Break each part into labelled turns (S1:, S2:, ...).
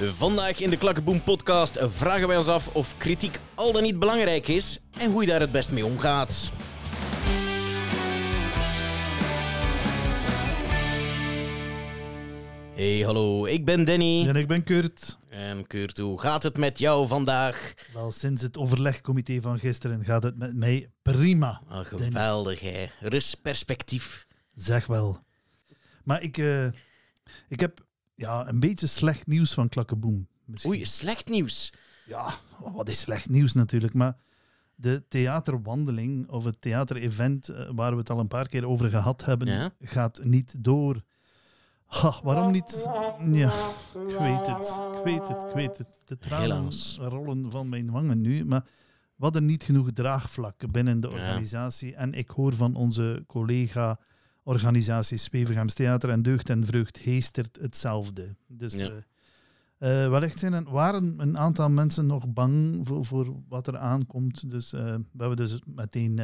S1: Vandaag in de Klakkeboom podcast vragen wij ons af of kritiek al dan niet belangrijk is en hoe je daar het best mee omgaat. Hey, hallo, ik ben Danny.
S2: En ik ben Kurt.
S1: En Kurt, hoe gaat het met jou vandaag?
S2: Wel, sinds het overlegcomité van gisteren gaat het met mij prima.
S1: Oh, geweldig, hè. Rustperspectief.
S2: Zeg wel. Maar ik, uh, ik heb ja, een beetje slecht nieuws van Klakkeboom.
S1: Misschien. Oei, slecht nieuws?
S2: Ja, wat is slecht nieuws natuurlijk. Maar de theaterwandeling of het theaterevent uh, waar we het al een paar keer over gehad hebben, gaat niet door. Ha, waarom niet? Ja, ik weet het. Ik weet het. Ik weet het. De tranen rollen van mijn wangen nu. Maar we hadden niet genoeg draagvlak binnen de organisatie. En ik hoor van onze collega organisaties Spevergams Theater en Deugd en Vreugd Heestert hetzelfde. Dus ja. uh, uh, wellicht zijn er, waren een aantal mensen nog bang voor, voor wat er aankomt. Dus uh, we hebben dus meteen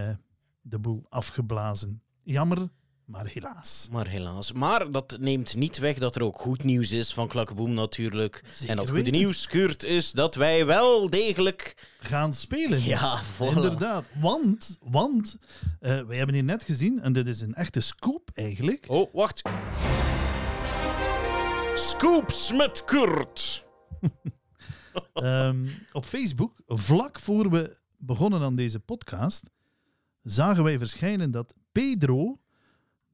S2: de boel afgeblazen. Jammer, maar helaas.
S1: Maar helaas. Maar dat neemt niet weg dat er ook goed nieuws is van Klakkeboom natuurlijk. en dat goede nieuws, Kurt, is dat wij wel degelijk...
S2: Gaan spelen.
S1: Ja, voilà.
S2: Inderdaad. Want, want uh, wij hebben hier net gezien, en dit is een echte scoop eigenlijk.
S1: Oh, wacht. Scoops met Kurt.
S2: um, op Facebook, vlak voor we begonnen aan deze podcast, zagen wij verschijnen dat Pedro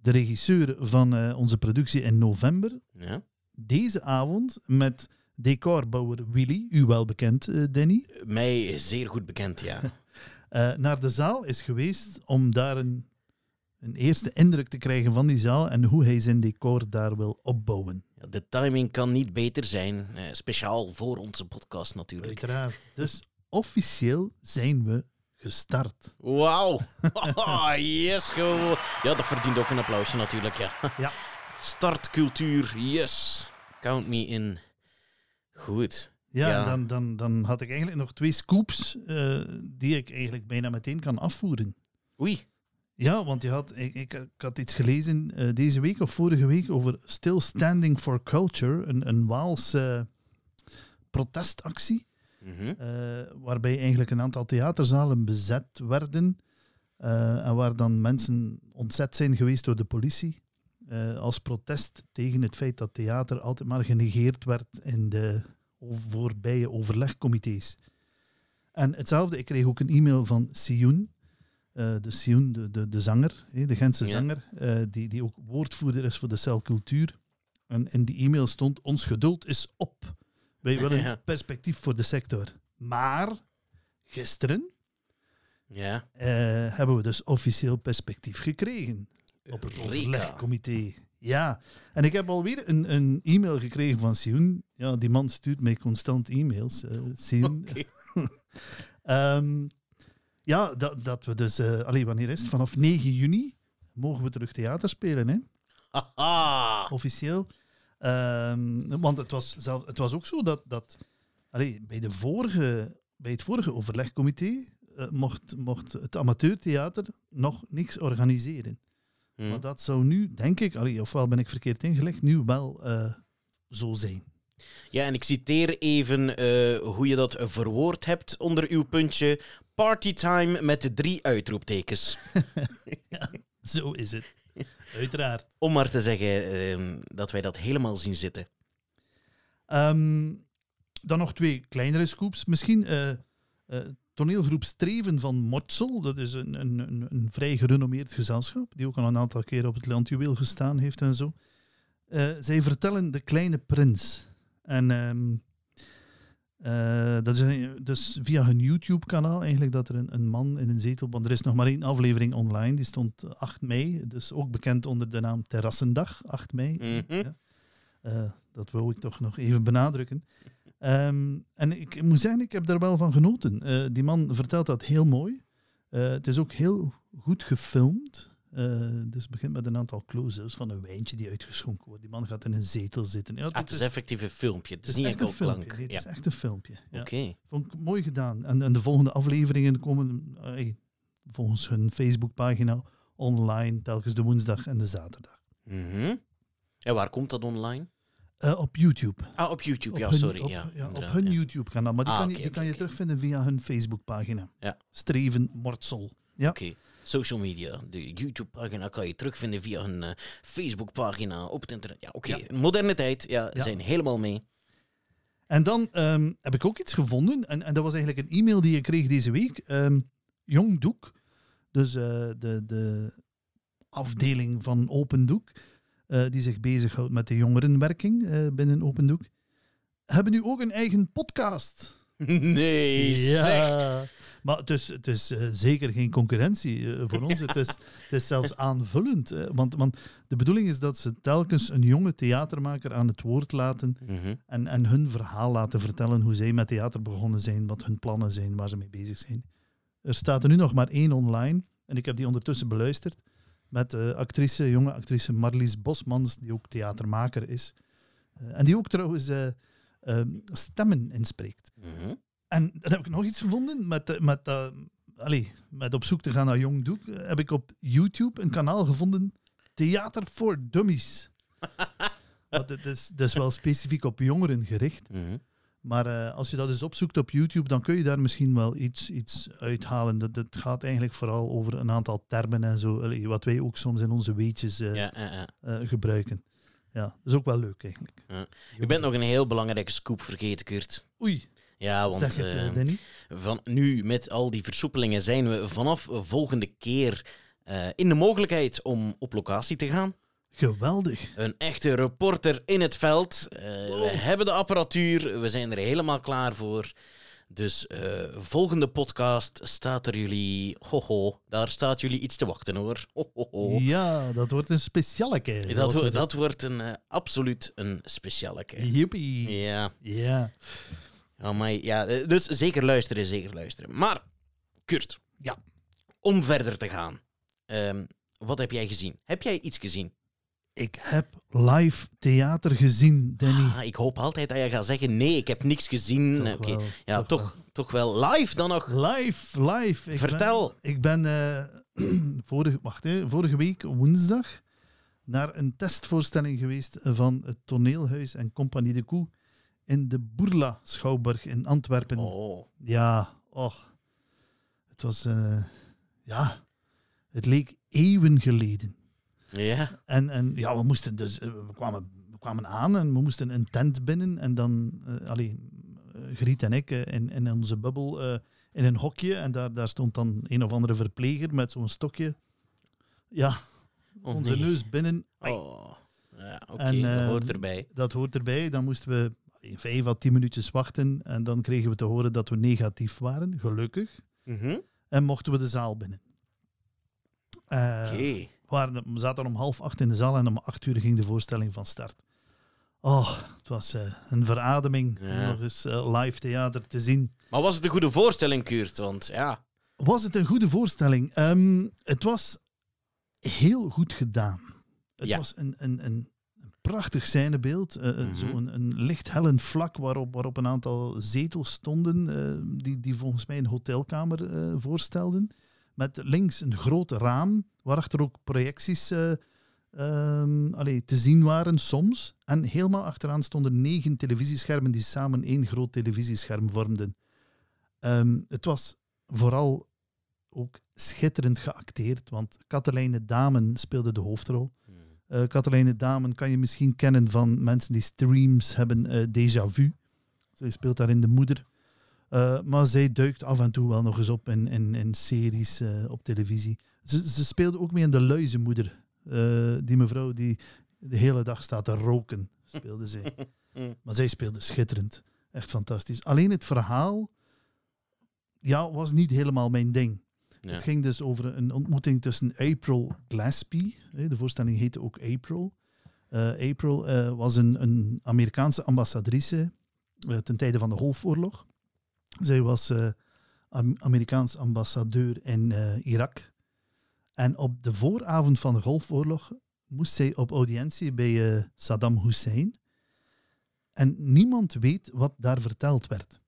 S2: de regisseur van uh, onze productie in november. Ja. Deze avond met decorbouwer Willy, u wel bekend, uh, Danny.
S1: Mij zeer goed bekend, ja.
S2: uh, naar de zaal is geweest om daar een, een eerste indruk te krijgen van die zaal en hoe hij zijn decor daar wil opbouwen.
S1: Ja, de timing kan niet beter zijn, speciaal voor onze podcast natuurlijk.
S2: Uiteraard. Dus officieel zijn we gestart.
S1: Wauw. Oh, yes, Ja, dat verdient ook een applausje natuurlijk, ja. ja. Startcultuur, yes. Count me in. Goed.
S2: Ja, Dan, dan, dan had ik eigenlijk nog twee scoops uh, die ik eigenlijk bijna meteen kan afvoeren.
S1: Oei.
S2: Ja, want je had, ik, ik, ik had iets gelezen uh, deze week of vorige week over Still Standing for Culture, een, een Waalse protestactie. Mhm. Eh, waarbij eigenlijk een aantal theaterzalen bezet werden. Uh, en waar dan mensen ontzet zijn geweest door de politie. Uh, als protest tegen het feit dat theater altijd maar genegeerd werd in de voorbije overlegcomité's. En hetzelfde, ik kreeg ook een e-mail van Sioen. de Sioen, de, de, de zanger, de Gentse zanger, die, die ook woordvoerder is voor de celcultuur. En in die e-mail stond: Ons geduld is op. Wij willen perspectief voor de sector. Maar gisteren ja. Uh, hebben we dus officieel perspectief gekregen op het overlegcomité. Ja, en ik heb alweer een, een e-mail gekregen van Sioen. Ja, die man stuurt mij constant e-mails. Uh, Sioen. um, ja, dat, dat we dus... Uh, allee, wanneer is het? Vanaf 9 juni mogen we terug theater spelen, hè? Officieel. Um, want het was, zelf, het was ook zo dat, dat allee, bij, de vorige, bij het vorige overlegcomité uh, mocht, mocht het amateurtheater nog niks organiseren. Hmm. Maar dat zou nu, denk ik, allee, ofwel ben ik verkeerd ingelegd, nu wel uh, zo zijn.
S1: Ja, en ik citeer even uh, hoe je dat verwoord hebt onder uw puntje. Partytime met drie uitroeptekens.
S2: ja, zo is het. Uiteraard.
S1: Om maar te zeggen uh, dat wij dat helemaal zien zitten.
S2: Um, dan nog twee kleinere scoops. Misschien uh, uh, toneelgroep Streven van Mortsel. Dat is een, een, een, een, vrij gerenommeerd gezelschap, die ook al een aantal keer op het Landjuweel gestaan heeft en zo. Uh, zij vertellen De Kleine Prins. En um, uh, dat is dus via hun YouTube-kanaal eigenlijk dat er een, een, man in een zetel... Want er is nog maar één aflevering online, die stond 8 mei. Dus ook bekend onder de naam Terrassendag, 8 mei. Mm -hmm. ja. uh, dat wil ik toch nog even benadrukken. Um, en ik moet zeggen, ik heb daar wel van genoten. Uh, die man vertelt dat heel mooi. het is ook heel goed gefilmd. Uh, dus het begint met een aantal close-ups van een wijntje die uitgeschonken wordt. Die man gaat in een zetel zitten.
S1: Ja, het is effectief een filmpje. Het is, niet enkel klank.
S2: het is echt een filmpje. Ja. Oké. Vond ik mooi gedaan. En, en de volgende afleveringen komen uh, volgens hun Facebookpagina online telkens de woensdag en de zaterdag.
S1: Mm -hmm. En waar komt dat online?
S2: Uh, op YouTube.
S1: Ah, op YouTube, ja, sorry.
S2: Op,
S1: ja,
S2: ja, op hun YouTube-kanaal. Maar die
S1: Ah,
S2: kan, je, die kan je terugvinden via hun Facebook-pagina.
S1: Ja.
S2: Streven Mortsel. Ja.
S1: Oké. Social media, de YouTube-pagina kan je terugvinden via hun eh, Facebook-pagina op het internet. Ja, oké. Moderne tijd, ja,
S2: Ja.
S1: zijn helemaal mee.
S2: En dan ehm, heb ik ook iets gevonden. En, en dat was eigenlijk een e-mail die ik kreeg deze week. Ehm Jong Doek, dus eh, de, de afdeling van Open Doek, eh, die zich bezighoudt met de jongerenwerking binnen Open Doek, hebben nu ook een eigen podcast.
S1: Nee, zeg.
S2: Maar het is, het is eh, zeker geen concurrentie eh, voor ons. Het is, het is zelfs aanvullend. eh, want, want de bedoeling is dat ze telkens een jonge theatermaker aan het woord laten
S1: Mhm.
S2: en, en hun verhaal laten vertellen hoe zij met theater begonnen zijn, wat hun plannen zijn, waar ze mee bezig zijn. Er staat er nu nog maar één online en ik heb die ondertussen beluisterd met de actrice, jonge actrice Marlies Bosmans, die ook theatermaker is. Eh, en die ook trouwens eh, eh, stemmen inspreekt.
S1: Mhm.
S2: En dan heb ik nog iets gevonden met, eh, met, eh, allee, met op zoek te gaan naar Jong Doek. eh, Heb ik op YouTube een kanaal gevonden, Theater voor Dummies. Want het is, het is wel specifiek op jongeren gericht.
S1: Mhm.
S2: Maar als je dat eens opzoekt op YouTube, dan kun je daar misschien wel iets, iets uithalen. Dat, dat gaat eigenlijk vooral over een aantal termen en zo, allee, wat wij ook soms in onze weetjes
S1: Ja, ja, ja.
S2: gebruiken. Ja, dat is ook wel leuk eigenlijk.
S1: Je bent nog een heel belangrijke scoop vergeten, Kurt.
S2: Oei,
S1: Ja, want
S2: zeg het,
S1: eh,
S2: eh, Danny.
S1: van nu met al die versoepelingen zijn we vanaf volgende keer eh, in de mogelijkheid om op locatie te gaan.
S2: Geweldig.
S1: Een echte reporter in het veld. Eh, We hebben de apparatuur, we zijn er helemaal klaar voor. Dus volgende podcast staat er jullie. Hoho, daar staat jullie iets te wachten hoor.
S2: Ja, dat wordt een specialeke.
S1: Dat,
S2: zoals
S1: wo-
S2: ze
S1: dat wordt een, absoluut een speciale keer.
S2: Joepie.
S1: Ja.
S2: Ja.
S1: My, ja, eh, dus zeker luisteren, zeker luisteren. Maar, Kurt.
S2: Ja.
S1: Om verder te gaan. Ehm, wat heb jij gezien? Heb jij iets gezien?
S2: Ik heb live theater gezien, Danny.
S1: Ah, ik hoop altijd dat je gaat zeggen: nee, ik heb niks gezien.
S2: Toch wel,
S1: Ja,
S2: toch
S1: toch, toch wel. Live dan nog.
S2: Live, live. Ik
S1: Vertel.
S2: Ben, ik ben eh, vorige, wacht, hè, vorige week woensdag naar een testvoorstelling geweest van het Toneelhuis en Compagnie de Koe in de Boerla Schouwburg in Antwerpen.
S1: Oh.
S2: Ja, oh. Het was, eh, ja, het leek eeuwen geleden.
S1: Ja.
S2: En, en ja, we moesten dus, eh, we kwamen, we kwamen aan en we moesten een tent binnen en dan, eh alleen Griet en ik in, in onze bubbel in een hokje en daar, daar stond dan een of andere verpleger met zo'n stokje. Ja,
S1: Oh,
S2: onze
S1: nee.
S2: neus binnen.
S1: Oh. Ja, oké, dat hoort erbij.
S2: Dat hoort erbij. Dan moesten we vijf à tien minuutjes wachten en dan kregen we te horen dat we negatief waren, gelukkig.
S1: Mhm.
S2: En mochten we de zaal binnen. Eh,
S1: Oké.
S2: we, zaten om half acht in de zaal en om acht uur ging de voorstelling van start. Oh, het was eh, een verademing om nog eens eh, live theater te zien.
S1: Maar was het een goede voorstelling, Kurt? Want ja.
S2: Was het een goede voorstelling? Ehm, het was heel goed gedaan. Het
S1: Ja.
S2: was een, een, een prachtig scènebeeld. eh,
S1: Mhm.
S2: Zo'n een licht hellend vlak waarop, waarop een aantal zetels stonden, eh, die, die volgens mij een hotelkamer eh, voorstelden. Met links een groot raam, waarachter ook projecties eh, allee, te zien waren soms. En helemaal achteraan stonden negen televisieschermen die samen één groot televisiescherm vormden. Ehm, het was vooral ook schitterend geacteerd, want Katelijne Damen speelde de hoofdrol. Eh Katelijne Damen kan je misschien kennen van mensen die streams hebben, eh Déjà Vu. Zij speelt daarin de moeder. Eh, maar zij duikt af en toe wel nog eens op in, in, in series op televisie. Ze, ze speelde ook mee in De Luizenmoeder. Die mevrouw die de hele dag staat te roken, speelde zij. maar zij speelde schitterend. Echt fantastisch. Alleen het verhaal ja, was niet helemaal mijn ding. Het ging dus over een ontmoeting tussen April hè, De voorstelling heette ook April. Eh, April eh, was een, een Amerikaanse ambassadrice eh, ten tijde van de Golfoorlog. Zij was Am- Amerikaans ambassadeur in Irak. En op de vooravond van de Golfoorlog moest zij op audiëntie bij Saddam Hussein. En niemand weet wat daar verteld werd.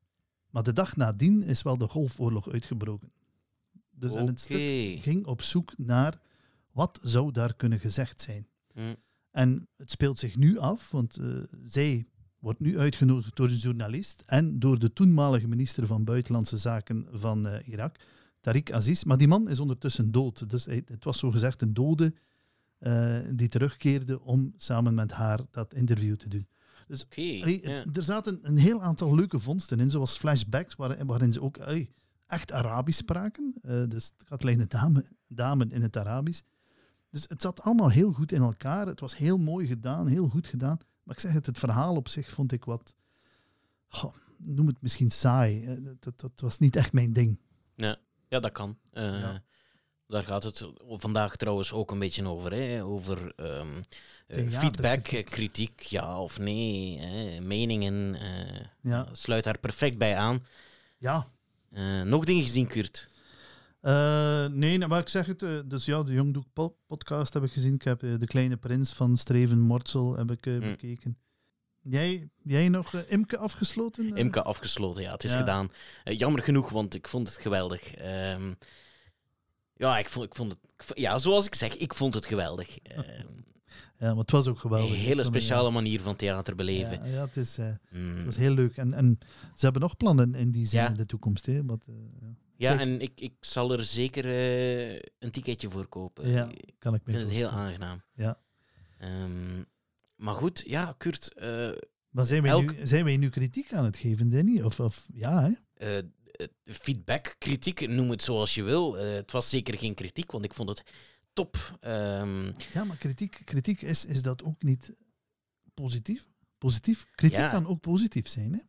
S2: Maar de dag nadien is wel de Golfoorlog uitgebroken. Dus en het stuk ging op zoek naar wat zou daar kunnen gezegd zijn.
S1: Hm.
S2: En het speelt zich nu af, want eh, zij wordt nu uitgenodigd door een journalist en door de toenmalige minister van Buitenlandse Zaken van eh, Irak, Tariq Aziz. Maar die man is ondertussen dood. Dus hij- het was zogezegd een dode eh, die terugkeerde om samen met haar dat interview te doen. Allee, het- Er zaten een heel aantal leuke vondsten in, zoals flashbacks, waar- waarin ze ook allee, echt Arabisch spraken. Eh, dus het gaat alleen een dame, dame in het Arabisch. Dus het zat allemaal heel goed in elkaar. Het was heel mooi gedaan, heel goed gedaan. Maar ik zeg het, het verhaal op zich vond ik wat... noem het misschien saai. Eh, Dat, dat, dat was niet echt mijn ding.
S1: Ja, dat kan. Eh,
S2: Ja.
S1: Daar gaat het vandaag trouwens ook een beetje over. Hè? Over ehm, eh, feedback, kritiek, ja of nee, hè? meningen.
S2: Ja,
S1: Sluit daar perfect bij aan.
S2: ja.
S1: Eh, nog dingen gezien, Kurt?
S2: Eh, nee, nou, maar ik zeg het. eh, dus ja, de Jongdoek po- podcast heb ik gezien. Ik heb De Kleine Prins van Streven Mortsel heb ik,
S1: Hm.
S2: bekeken. Jij, jij nog Imke afgesloten?
S1: Imke afgesloten, ja, het is
S2: Ja.
S1: gedaan. Jammer genoeg, want ik vond het geweldig. Ehm, ja, ik vond, ik vond het... Ja, zoals ik zeg, ik vond het geweldig.
S2: Ja, maar het was ook
S1: een
S2: geweldig. Ik
S1: hele speciale manier van theater beleven.
S2: ja, ja, het, is, eh,
S1: Mm.
S2: het was heel leuk. En, en ze hebben nog plannen in die zin
S1: Ja.
S2: in de toekomst. Hè, wat, eh, ja.
S1: En ik, ik zal er zeker eh, een ticketje voor kopen.
S2: Ja,
S1: Ik
S2: kan ik me
S1: vind het heel aangenaam.
S2: Ja.
S1: Ehm, maar goed, ja, Kurt. eh,
S2: Maar zijn wij,
S1: Elk-
S2: nu, zijn wij nu kritiek aan het geven, Danny? Of, of ja, hè?
S1: eh, eh, feedback, kritiek, noem het zoals je wil. Eh, het was zeker geen kritiek, want ik vond het top. Ehm,
S2: Ja, maar kritiek, kritiek is, is dat ook niet positief? Positief? Kritiek
S1: Ja.
S2: kan ook positief zijn, hè?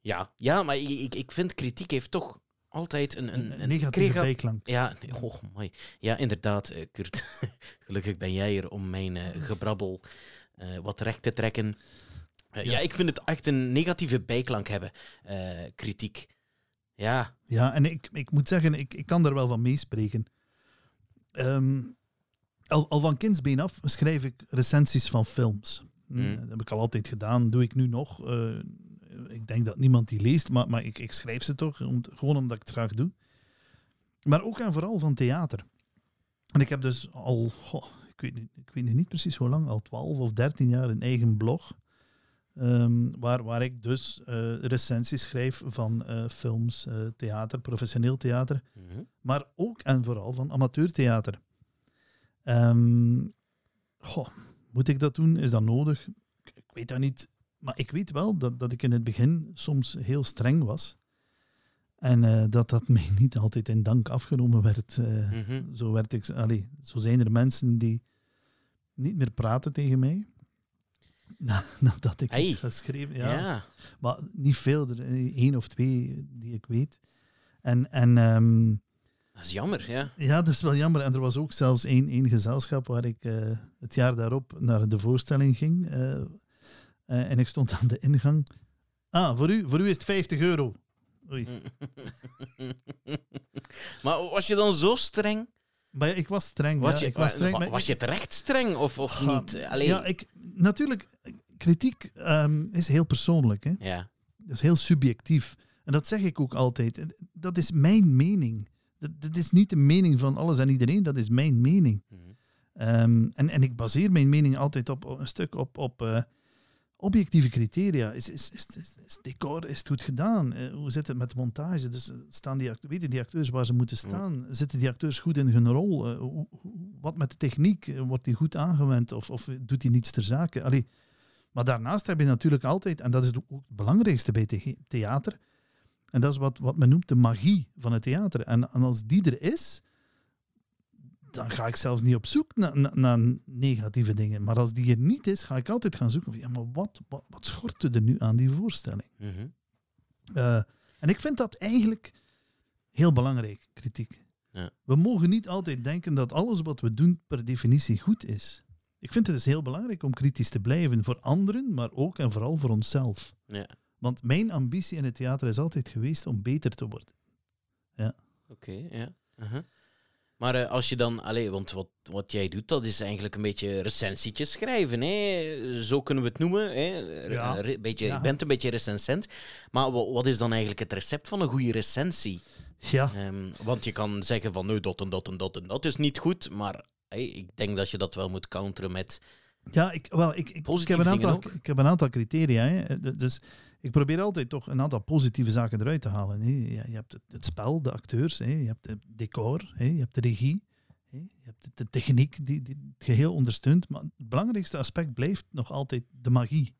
S1: ja. ja, maar ik, ik- ik vind kritiek heeft toch altijd een...
S2: Een,
S1: een,
S2: een negatieve bijklank.
S1: Ja, oh, mooi. Ja, inderdaad, eh, Kurt. Gelukkig ben jij er om mijn eh, gebrabbel eh, wat recht te trekken. Ja.
S2: Ja.
S1: ik vind het echt een negatieve bijklank hebben, kritiek. Ja,
S2: Ja, en ik, ik moet zeggen, ik, ik kan daar wel van meespreken. Ehm, al, al van kindsbeen af schrijf ik recensies van films. Hm,
S1: Mm.
S2: Dat heb ik al altijd gedaan, doe ik nu nog. Eh, ik denk dat niemand die leest, maar, maar ik, ik schrijf ze toch, om, gewoon omdat ik het graag doe. Maar ook en vooral van theater. En ik heb dus al, goh, ik, weet, niet- ik weet niet precies hoe lang, al 12 of 13 jaar een eigen blog. ehm, waar, waar ik dus eh, recensies schrijf van eh, films, theater, professioneel theater
S1: Mhm.
S2: Maar ook en vooral van amateurtheater. Ehm, goh, moet ik dat doen? Is dat nodig? Ik, weet dat niet. Maar ik weet wel dat, dat ik in het begin soms heel streng was. En eh, dat dat mij niet altijd in dank afgenomen werd. eh.
S1: Mhm.
S2: Zo, werd ik, allee, zo zijn er mensen die niet meer praten tegen mij. Na- Nadat ik
S1: Hey.
S2: iets geschreven
S1: Ja.
S2: ja. Maar niet veel, er eh, één of twee die ik weet. En, en ehm,
S1: dat is jammer, ja.
S2: ja, dat is wel jammer. En er was ook zelfs één, één gezelschap waar ik eh, het jaar daarop naar de voorstelling ging. eh, eh, en ik stond aan de ingang. Ah, voor u, voor u is het 50 euro. Oei.
S1: maar was je dan zo streng?
S2: Maar ja, ik was streng.
S1: Was
S2: ja,
S1: je,
S2: ik was, streng maar-
S1: was je terecht streng of, of niet? Allee,
S2: Ja, ik, natuurlijk, kritiek ehm, is heel persoonlijk. Hè?
S1: ja.
S2: Dat is heel subjectief. En dat zeg ik ook altijd. Dat is mijn mening. Dat, dat is niet de mening van alles en iedereen, dat is mijn mening.
S1: Mhm.
S2: Ehm, en, en ik baseer mijn mening altijd op een stuk op, op eh, objectieve criteria. Is, is, is, is, het decor is het goed gedaan? Eh, hoe zit het met de montage? Dus eh, staan die, weten die acteurs waar ze moeten staan? Zitten die acteurs goed in hun rol? Hoe- wat met de techniek? Wordt die goed aangewend of, of doet die niets ter zake? Allee, maar daarnaast heb je natuurlijk altijd, en dat is ook het belangrijkste bij the- theater, en dat is wat, wat men noemt de magie van het theater. En, en als die er is, dan ga ik zelfs niet op zoek naar, negatieve dingen. Maar als die er niet is, ga ik altijd gaan zoeken. van, Ja, maar wat, wat, wat schortte er nu aan die voorstelling?
S1: Mhm.
S2: Eh, en ik vind dat eigenlijk heel belangrijk, kritiek.
S1: Ja.
S2: We mogen niet altijd denken dat alles wat we doen per definitie goed is. Ik vind het dus heel belangrijk om kritisch te blijven voor anderen, maar ook en vooral voor onszelf.
S1: Ja.
S2: Want mijn ambitie in het theater is altijd geweest om beter te worden.
S1: Oké, ja. Uh-huh. Maar eh, als je dan, allee, want wat, wat jij doet, dat is eigenlijk een beetje recensietjes schrijven. Hè? Zo kunnen we het noemen. Hè?
S2: Ja.
S1: re- beetje,
S2: Ja.
S1: Je bent een beetje recensent. Maar wa- wat is dan eigenlijk het recept van een goede recensie?
S2: Ja,
S1: Ehm, want je kan zeggen van, nee, dat en dat en dat en dat is niet goed. Maar hey, ik denk dat je dat wel moet counteren met
S2: Ja, ik, wel, ik, ik, heb een aantal,
S1: ook.
S2: ik heb een aantal criteria. Hè. D- Dus ik probeer altijd toch een aantal positieve zaken eruit te halen. Hè. Je, je hebt het, spel, de acteurs, hè. je hebt het decor, hè. je hebt de regie, hè. je hebt de, techniek die, die het geheel ondersteunt. Maar het belangrijkste aspect blijft nog altijd de magie.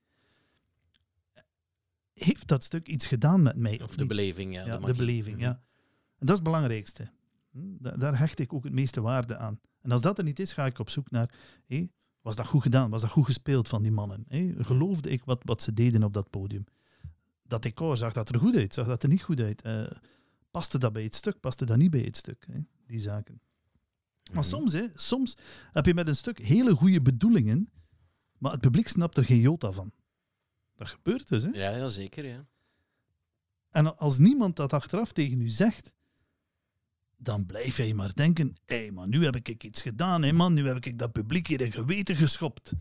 S2: Heeft dat stuk iets gedaan met mij? Of,
S1: de
S2: niet?
S1: beleving, ja.
S2: ja,
S1: de,
S2: beleving,
S1: Mhm.
S2: ja. En dat is het belangrijkste. Hm, da- Daar hecht ik ook het meeste waarde aan. En als dat er niet is, ga ik op zoek naar... was dat goed gedaan? Was dat goed gespeeld van die mannen? geloofde ik wat, wat ze deden op dat podium? Dat decor, zag dat er goed uit? Zag dat er niet goed uit? Eh, paste dat bij het stuk? Paste dat niet bij het stuk? Hè? Die zaken. Maar
S1: Mhm.
S2: soms, hè, soms heb je met een stuk hele goede bedoelingen, maar het publiek snapt er geen jota van. Dat gebeurt dus, hè?
S1: Ja, ja, zeker, ja.
S2: En als niemand dat achteraf tegen u zegt, dan blijf jij maar denken: hé, hey, maar nu heb ik iets gedaan, hè, man. Nu heb ik dat publiek hier een geweten geschopt.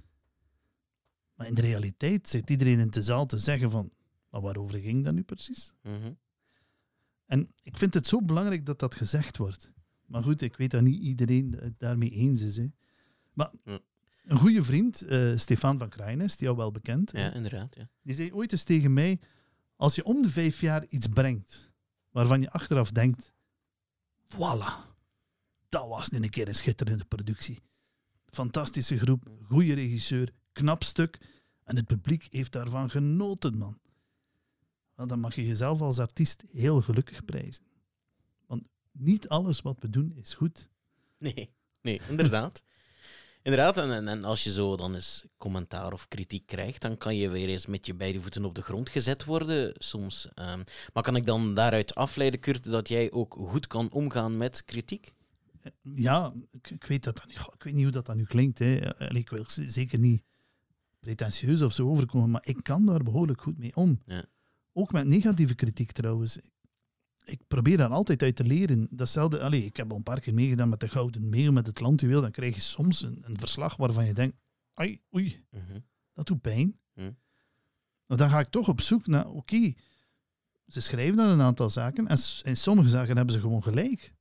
S2: Maar in de realiteit zit iedereen in de zaal te zeggen: van, maar waarover ging dat nu precies?
S1: Mhm.
S2: En ik vind het zo belangrijk dat dat gezegd wordt. Maar goed, ik weet dat niet iedereen het daarmee eens is. Hè. Maar een goede vriend, eh, Stefan van Krijnes, die jou wel bekend,
S1: Ja, inderdaad, ja.
S2: die zei ooit eens tegen mij: Als je om de vijf jaar iets brengt waarvan je achteraf denkt: Voilà, dat was nu een keer een schitterende productie. Fantastische groep, goede regisseur, knap stuk. En het publiek heeft daarvan genoten, man. Dan mag je jezelf als artiest heel gelukkig prijzen. Want niet alles wat we doen is goed.
S1: Nee, nee, inderdaad. inderdaad, en, en, als je zo dan eens commentaar of kritiek krijgt, dan kan je weer eens met je beide voeten op de grond gezet worden soms. Ehm, maar kan ik dan daaruit afleiden, Kurt, dat jij ook goed kan omgaan met kritiek?
S2: Ja, ik, ik weet, dat dat, niet- ik weet niet hoe dat, dat nu klinkt. Hè. Allee, Ik wil zeker niet pretentieus of zo overkomen, maar ik kan daar behoorlijk goed mee om.
S1: Ja.
S2: Ook met negatieve kritiek trouwens. Ik probeer daar altijd uit te leren. Datzelfde, allee, ik heb al een paar keer meegedaan met de Gouden Meeuw, met het Landjuweel. Dan krijg je soms een, een verslag waarvan je denkt, ai, oei,
S1: Mhm.
S2: dat doet pijn.
S1: Hm.
S2: Maar dan ga ik toch op zoek naar, oké, ze schrijven dan een aantal zaken en in sommige zaken hebben ze gewoon gelijk.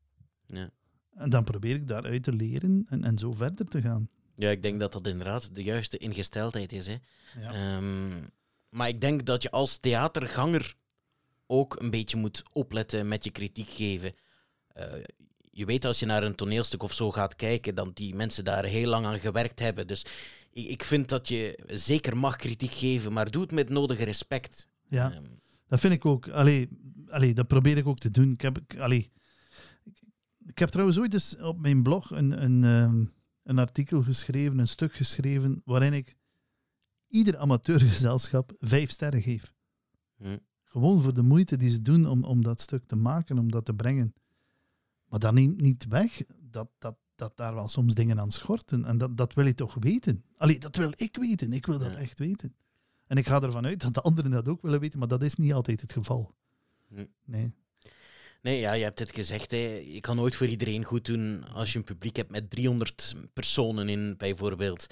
S1: Ja.
S2: En dan probeer ik daaruit te leren en, en zo verder te gaan.
S1: ja, ik denk dat dat inderdaad de juiste ingesteldheid is. Hè.
S2: Ja.
S1: Ehm, maar ik denk dat je als theaterganger ook een beetje moet opletten met je kritiek geven. Eh, je weet als je naar een toneelstuk of zo gaat kijken, dat die mensen daar heel lang aan gewerkt hebben. Dus ik, ik vind dat je zeker mag kritiek geven, maar doe het met nodige respect.
S2: ja,
S1: Ehm,
S2: dat vind ik ook. Allee, allee, dat probeer ik ook te doen. Ik heb, allee, ik, heb trouwens ooit eens op mijn blog een, een, ehm, een artikel geschreven, een stuk geschreven, waarin ik ieder amateurgezelschap vijf sterren geef.
S1: hm.
S2: Gewoon voor de moeite die ze doen om, om dat stuk te maken, om dat te brengen. Maar dat neemt niet weg dat, dat, dat daar wel soms dingen aan schorten. En dat, dat wil je toch weten? Allee, dat wil ik weten. Ik wil dat
S1: Ja.
S2: echt weten. En ik ga ervan uit dat de anderen dat ook willen weten, maar dat is niet altijd het geval.
S1: Hm.
S2: Nee.
S1: Nee, ja, je hebt het gezegd. Hè. Je kan nooit voor iedereen goed doen. Als je een publiek hebt met 300 personen in, bijvoorbeeld,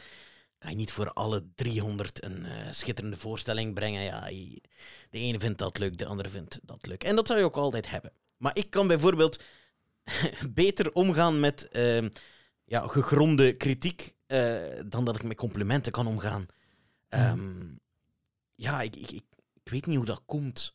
S1: kan je niet voor alle 300 een eh, schitterende voorstelling brengen. Ja, je- de ene vindt dat leuk, de andere vindt dat leuk. En dat zou je ook altijd hebben. Maar ik kan bijvoorbeeld beter omgaan met ehm, ja, gegronde kritiek eh, dan dat ik met complimenten kan omgaan. Ehm, ja, ik, ik, ik, ik weet niet hoe dat komt.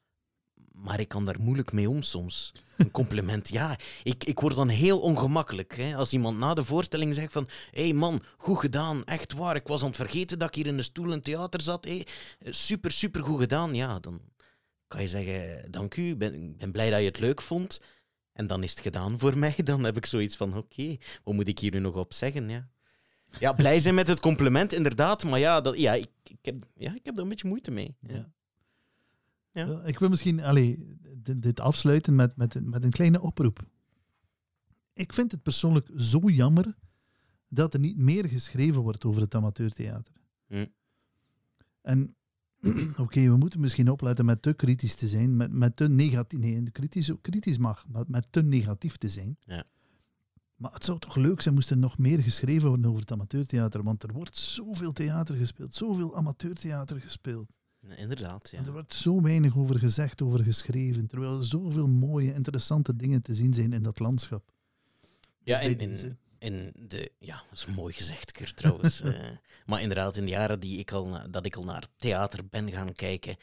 S1: Maar ik kan daar moeilijk mee om soms. Een compliment, ja. Ik, ik word dan heel ongemakkelijk. Hè? Als iemand na de voorstelling zegt van... Hé hey man, goed gedaan, echt waar. Ik was aan het vergeten dat ik hier in een stoel in theater zat. Hey, super, super goed gedaan. Ja, dan kan je zeggen... Dank u, ik ben, ben blij dat je het leuk vond. En dan is het gedaan voor mij. Dan heb ik zoiets van... Oké, wat moet ik hier nu nog op zeggen? Ja, ja blij zijn met het compliment, inderdaad. Maar ja, dat, ja, ik, ik, heb, ja, ik heb daar een beetje moeite mee. Ja.
S2: Ja. Ik wil misschien allee, dit, dit afsluiten met, met, met een kleine oproep. Ik vind het persoonlijk zo jammer dat er niet meer geschreven wordt over het amateurtheater.
S1: Hm.
S2: En oké, we moeten misschien opletten met te kritisch te zijn, met, met te negatief. Nee, kritisch, kritisch mag, maar met te negatief te zijn.
S1: Ja.
S2: Maar het zou toch leuk zijn moest er nog meer geschreven worden over het amateurtheater, want er wordt zoveel theater gespeeld, zoveel amateurtheater gespeeld.
S1: Inderdaad, ja.
S2: Er wordt zo weinig over gezegd, over geschreven, terwijl er zoveel mooie, interessante dingen te zien zijn in dat landschap.
S1: Ja,
S2: Dus
S1: en,
S2: deze.
S1: in de... Ja, dat is mooi gezegd, Kurt, trouwens. Eh, maar inderdaad, in de jaren die ik al, dat ik al naar theater ben gaan kijken,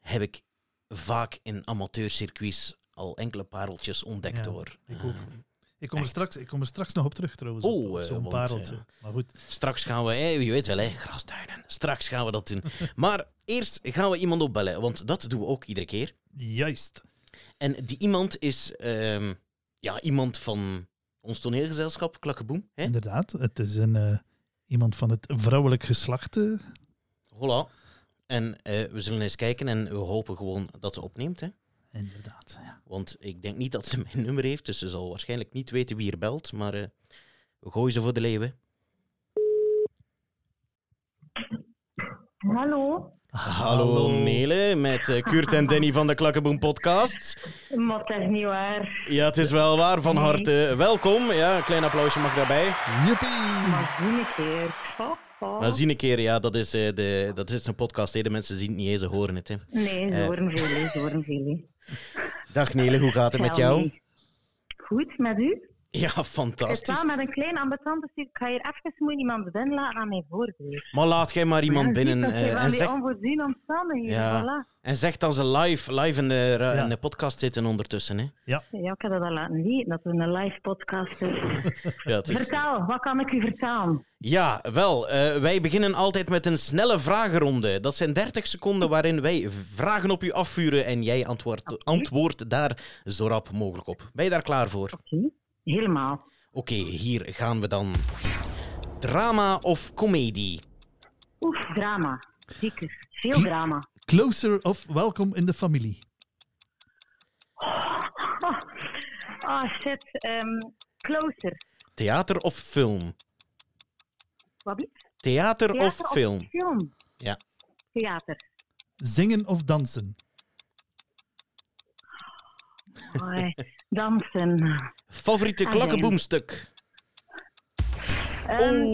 S1: heb ik vaak in amateurcircuits al enkele pareltjes ontdekt,
S2: Ja,
S1: hoor.
S2: ik ook.
S1: Eh,
S2: Ik kom, er straks, ik kom er straks nog op terug trouwens.
S1: Oh,
S2: op, op
S1: eh,
S2: zo'n
S1: want,
S2: pareltje.
S1: ja.
S2: Maar goed,
S1: Straks gaan we, hè, je weet wel, hè, grastuinen. Straks gaan we dat doen. Maar eerst gaan we iemand opbellen, want dat doen we ook iedere keer.
S2: juist.
S1: En die iemand is ehm, ja, iemand van ons toneelgezelschap, Klakkeboem. Hè?
S2: Inderdaad, het is een, eh, iemand van het vrouwelijk geslacht. eh.
S1: Hola. En eh, we zullen eens kijken en we hopen gewoon dat ze opneemt. Hè?
S2: Inderdaad, ja.
S1: Want ik denk niet dat ze mijn nummer heeft, dus ze zal waarschijnlijk niet weten wie er belt. Maar eh, we gooien ze voor de leeuwen.
S3: Hallo,
S1: Hallo, Nele, met eh, Kurt en Danny van de Klakkeboem podcast.
S3: maar dat is niet waar.
S1: Ja, het is wel waar. Van
S3: Nee.
S1: harte welkom. Ja, een klein applausje mag daarbij.
S2: Joepie!
S3: Maar zie een keer. Ha.
S1: Maar zie een keer, ja, dat is, eh, de, dat is een podcast. Hè. De mensen zien het niet eens, ze horen het. Hè.
S3: Nee, ze
S1: Eh.
S3: horen veel, ze horen veel.
S1: Dag Nele, hoe gaat het met jou?
S3: Goed, met u?
S1: Ja, fantastisch.
S3: wel met een klein ambetante stuk. Ik ga hier even moet iemand binnen laten aan mijn voordeur.
S1: Maar laat jij maar iemand
S3: Ja,
S1: binnen eh,
S3: van
S1: en, zeg,
S3: onvoorziene omstandigheden,
S1: Ja.
S3: voilà.
S1: en zeg dat ze live, live in, de,
S2: Ja.
S1: in de podcast zitten ondertussen. Hè.
S3: Ja, ik heb dat al laten weten, dat we een live podcast is.
S1: Ja, het is-
S3: Vertel, wat kan ik u vertellen?
S1: ja, wel. eh, wij beginnen altijd met een snelle vragenronde. Dat zijn 30 seconden waarin wij vragen op u afvuren en jij antwoordt antwoordt daar zo rap mogelijk op. Ben je daar klaar voor?
S3: Oké, helemaal.
S1: Oké, hier gaan we dan. Drama of comedie?
S3: Oef, drama. Zeker. Veel
S2: Hm?
S3: drama.
S2: Closer of welkom in de familie.
S3: Oh, oh shit. ehm, closer.
S1: Theater of film?
S3: Wat?
S1: Theater,
S3: Theater
S1: of film?
S3: film?
S1: Ja.
S3: Theater.
S2: Zingen of dansen.
S3: Hoi, dansen.
S1: Favoriete klakkenboemstuk?
S3: Um.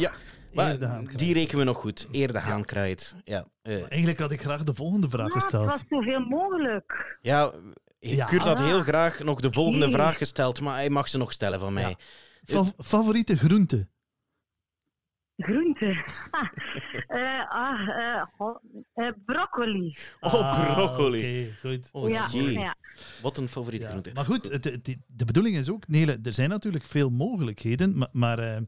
S1: Ja. Maar
S2: Eer de haan kraait.
S1: die rekenen we nog goed. Eer de haan kraait. Ja, eh,
S2: Eigenlijk had ik graag de volgende vraag
S3: Ah, het
S2: gesteld.
S3: was zoveel mogelijk.
S1: ja,
S2: Ja.
S1: Kurt had
S3: Ah.
S1: heel graag nog de volgende vraag gesteld, maar hij mag ze nog stellen van mij.
S2: Fa- favoriete groente.
S3: Groente. Ah, eh, ah, eh, eh, broccoli.
S1: Oh,
S2: Ah,
S1: broccoli.
S2: Oké, goed.
S1: Oh
S3: ja,
S1: jee,
S3: ja.
S1: wat een favoriete
S2: Ja,
S1: groente.
S2: Maar goed, de bedoeling is ook, Nele, er zijn natuurlijk veel mogelijkheden, maar, maar eh, eh,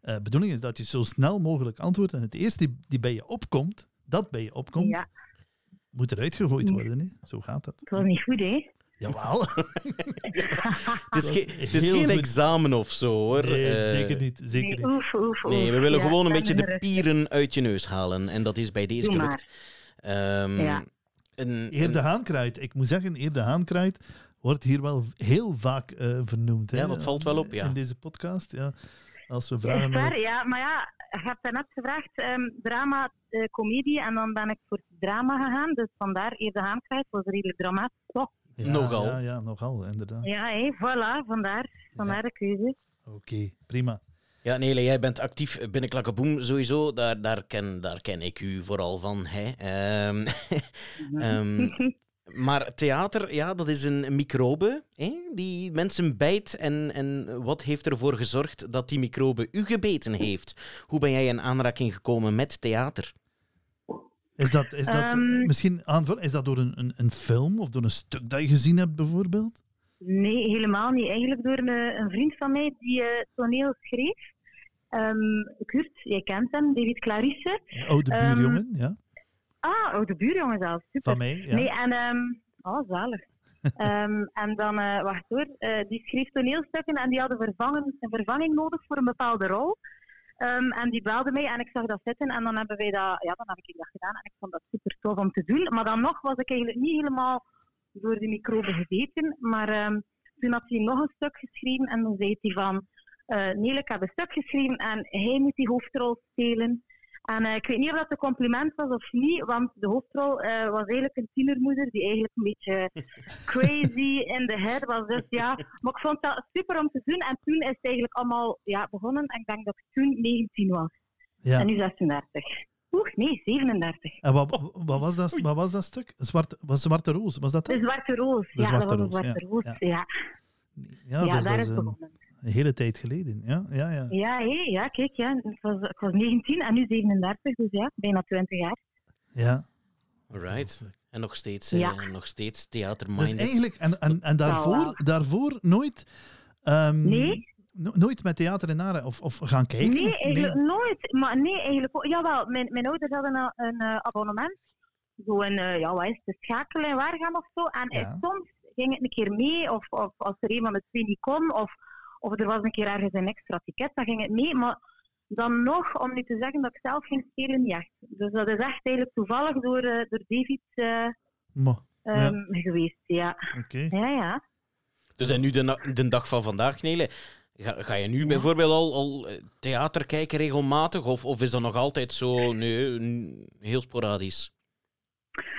S2: de bedoeling is dat je zo snel mogelijk antwoordt en het eerste die, die bij je opkomt, dat bij je opkomt,
S3: Ja,
S2: moet eruit gegooid worden. Hè? Zo gaat het.
S3: het was niet goed, hè?
S2: Jawel.
S1: Het is, ge- het is geen
S2: goed.
S1: examen of zo, hoor.
S2: Nee,
S1: Eh,
S2: zeker niet. Zeker
S3: Nee,
S2: niet.
S3: oef, oef, oef.
S1: Nee, we willen
S3: Ja,
S1: gewoon een beetje de pieren uit je neus halen. En dat is bij deze
S3: Doe
S1: gelukt. Ehm,
S3: Ja.
S1: een-
S2: Eer de haankruid. Ik moet zeggen, Eer de haankruid wordt hier wel heel vaak eh, vernoemd. hè,
S1: Ja, dat valt wel op, ja.
S2: In deze podcast, ja. Als we vragen naar...
S3: ja, maar ja, je hebt daarnet gevraagd ehm, drama, eh, comedie, en dan ben ik voor drama gegaan. Dus vandaar eerder Haan krijgt, was redelijk dramatisch. toch?
S2: Ja,
S1: Nogal.
S2: Ja, ja, nogal, inderdaad.
S3: Ja, hé, voilà, vandaar, vandaar de keuze.
S2: Oké, prima.
S1: Ja, Nele, jij bent actief binnen Klakkeboem sowieso. Daar, daar, ken, daar ken ik u vooral van. Hè? Ehm, ehm, maar theater, ja, dat is een microbe hè, die mensen bijt. En, en wat heeft ervoor gezorgd dat die microbe u gebeten heeft? Hoe ben jij in aanraking gekomen met theater?
S2: Is dat, is dat
S3: Ehm.
S2: misschien aanvulling? Is dat door een, een, een film of door een stuk dat je gezien hebt, bijvoorbeeld?
S3: Nee, helemaal niet. Eigenlijk door een, een vriend van mij die eh, toneel schreef. Ehm Kurt, jij kent hem, David Clarisse.
S2: Oude
S3: Ehm,
S2: buurjongen, ja.
S3: Ah, oude buurjongen zelf, super.
S2: Van mij, ja.
S3: Nee, en... oh, zalig. En dan, eh, wacht hoor, eh, die schreef toneelstukken en die hadden vervangen, een vervanging nodig voor een bepaalde rol. Ehm, en die belde mij en ik zag dat zitten en dan hebben wij dat, ja, dan heb ik dat gedaan en ik vond dat super tof om te doen. Maar dan nog was ik eigenlijk niet helemaal door de microbe gebeten, maar ehm, toen had hij nog een stuk geschreven en dan zei hij van, nee, ik heb een stuk geschreven en hij moet die hoofdrol spelen. En eh, ik weet niet of dat een compliment was of niet, want de hoofdrol eh, was eigenlijk een tienermoeder die eigenlijk een beetje crazy in de head was. Dus ja, maar ik vond dat super om te doen. En toen is het eigenlijk allemaal ja, begonnen. En ik denk dat ik toen 19 was.
S2: ja.
S3: En nu 36. Oeh, nee, 37.
S2: En wat, wat, was dat, wat was dat stuk? Zwart, was Zwarte Roos, was dat
S3: De
S2: dat?
S3: Zwarte Roos.
S2: De
S3: ja,
S2: Zwarte
S3: dat was
S2: Roos,
S3: een Zwarte
S2: ja.
S3: Roos.
S2: Ja.
S3: Ja, ja,
S2: Ja, dus
S3: daar
S2: dat
S3: is het
S2: een-
S3: begonnen.
S2: Een hele tijd geleden. Ja, ja, ja.
S3: Ja, hé, ja kijk, ja. Ik, was, ik was 19 en nu 37, dus ja, bijna 20 jaar.
S2: ja.
S1: Alright. En nog steeds,
S3: Ja.
S1: eh, nog steeds
S2: Dus
S1: theaterminded.
S2: eigenlijk, en, en, en daarvoor, daarvoor nooit... ehm,
S3: Nee?
S2: no- nooit met theater in Naren of, of gaan kijken?
S3: Nee, eigenlijk nooit. Maar nee, eigenlijk ook. Jawel, mijn, mijn ouders hadden een, een eh, abonnement. Zo een, eh, ja, wat is het, de schakelen en waar gaan of zo. En
S2: Ja.
S3: soms ging het een keer mee, of, of als er een van de twee niet kon, of, of er was een keer ergens een extra ticket, dan ging het mee. Maar dan nog, om nu te zeggen dat ik zelf ging spelen, niet echt. Dus dat is echt eigenlijk toevallig door, eh, door David eh, ehm, geweest, ja.
S2: oké.
S3: Ja, ja.
S1: Dus en nu de, de dag van vandaag, Nele, ga, ga je nu bijvoorbeeld al, al eh, theater kijken regelmatig? Of, of is dat nog altijd zo, nee, heel sporadisch?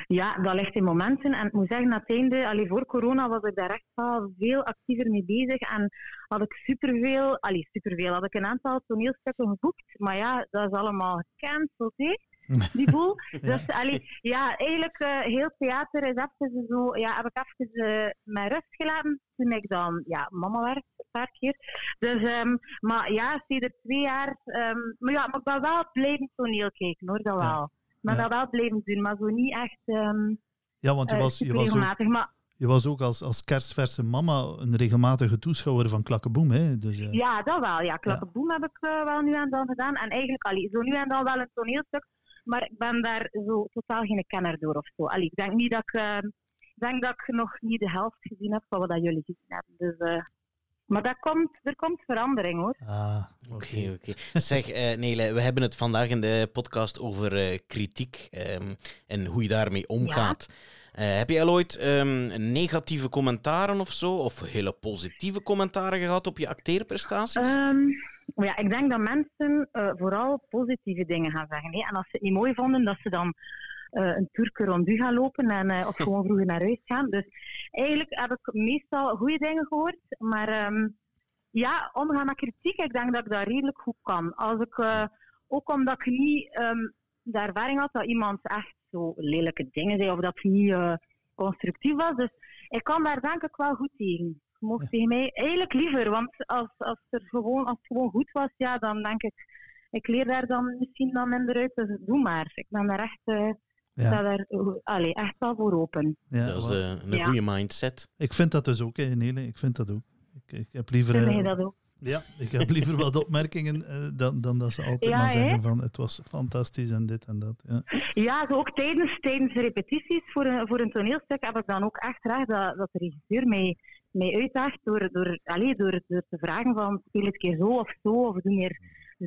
S3: Ja, dat ligt in momenten. En ik moet zeggen, aan het einde, allee, voor corona was ik daar echt wel veel actiever mee bezig. En had ik superveel, allee, superveel, had ik een aantal toneelstukken geboekt. Maar ja, dat is allemaal gecanceld, hè, die boel. Dus allee, ja, eigenlijk uh, heel theater is even zo, ja, heb ik even uh, mijn rust gelaten toen ik dan ja, mama werd, een paar keer. Dus, um, maar ja, sinds twee jaar, um, maar ja, maar ik ben wel blijven toneel kijken, hoor, dat wel. Ja. Maar ja. dat wel blijven doen, maar zo niet echt. Um,
S2: ja, want je was, je was ook,
S3: maar,
S2: je was ook als, als kerstverse mama een regelmatige toeschouwer van Klakkeboem. Hè? Dus, uh,
S3: ja, dat wel. Ja, Klakkeboem ja. heb ik uh, wel nu en dan gedaan. En eigenlijk, allee, zo nu en dan wel een toneelstuk. Maar ik ben daar zo totaal geen kenner door of zo. Allee, ik denk niet dat ik, uh, denk dat ik nog niet de helft gezien heb van wat dat jullie gezien hebben. Dus, maar dat komt, er komt verandering hoor.
S2: Ah,
S1: oké. Okay. Oké, okay. Zeg, uh, Nele, we hebben het vandaag in de podcast over uh, kritiek um, en hoe je daarmee omgaat. Ja. Uh, heb jij al ooit um, negatieve commentaren of zo, of hele positieve commentaren gehad op je acteerprestaties?
S3: Um, ja, ik denk dat mensen vooral positieve dingen gaan zeggen. Hè? En als ze het niet mooi vonden, dat ze dan een toerke rond u gaan lopen en, uh, of gewoon vroeger naar huis gaan. Dus eigenlijk heb ik meestal goede dingen gehoord. Maar um, ja, omgaan met kritiek, ik denk dat ik dat redelijk goed kan. Als ik, uh, ook omdat ik niet um, de ervaring had dat iemand echt zo lelijke dingen zei of dat het niet uh, constructief was. Dus ik kan daar denk ik wel goed tegen. Mocht ja. tegen mij eigenlijk liever, want als, als, er gewoon, als het gewoon goed was, ja, dan denk ik, ik leer daar dan misschien dan minder uit, dus doe maar. Ik ben daar echt... Uh, ja. sta daar allee, echt wel voor open.
S1: Ja, dat is uh, een ja. goede mindset.
S2: Ik vind dat dus ook, hè, Nele. Ik vind dat ook. Ik, ik heb liever...
S3: Vind je dat ook?
S2: Ja, ik heb liever wat opmerkingen uh, dan, dan dat ze altijd ja, maar zeggen van het was fantastisch en dit en dat. Ja,
S3: ja zo ook tijdens, tijdens de repetities voor een, voor een toneelstuk heb ik dan ook echt graag dat, dat de regisseur mij, mij uitdaagt door, door, allez, door, door te vragen van speel het keer zo of zo of doe meer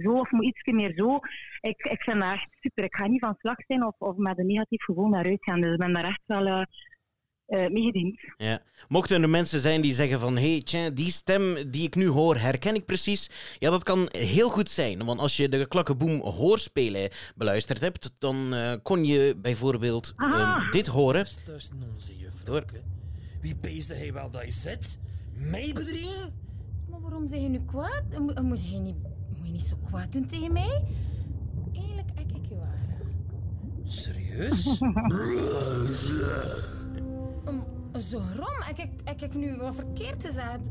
S3: zo of moet iets meer zo. Ik, ik vind dat echt super. Ik ga niet van slag zijn of, of met een negatief gevoel naar uit gaan. Dus ik ben daar echt wel uh, uh, mee gediend.
S1: Ja. Mochten er mensen zijn die zeggen van hey, tja, die stem die ik nu hoor, herken ik precies. Ja, dat kan heel goed zijn. Want als je de Klakkeboom hoorspelen beluisterd hebt, dan uh, kon je bijvoorbeeld um, dit horen.
S4: Door. Wie peesde hij wel dat je zit? Mij bedriegen?
S5: Maar waarom zeg je nu kwaad? Moet je niet niet zo kwaad doen tegen mij? Eigenlijk ek ik je waar.
S4: Serieus?
S5: um, zo rom, ik ik, ik, ik nu wat verkeerd gezegd.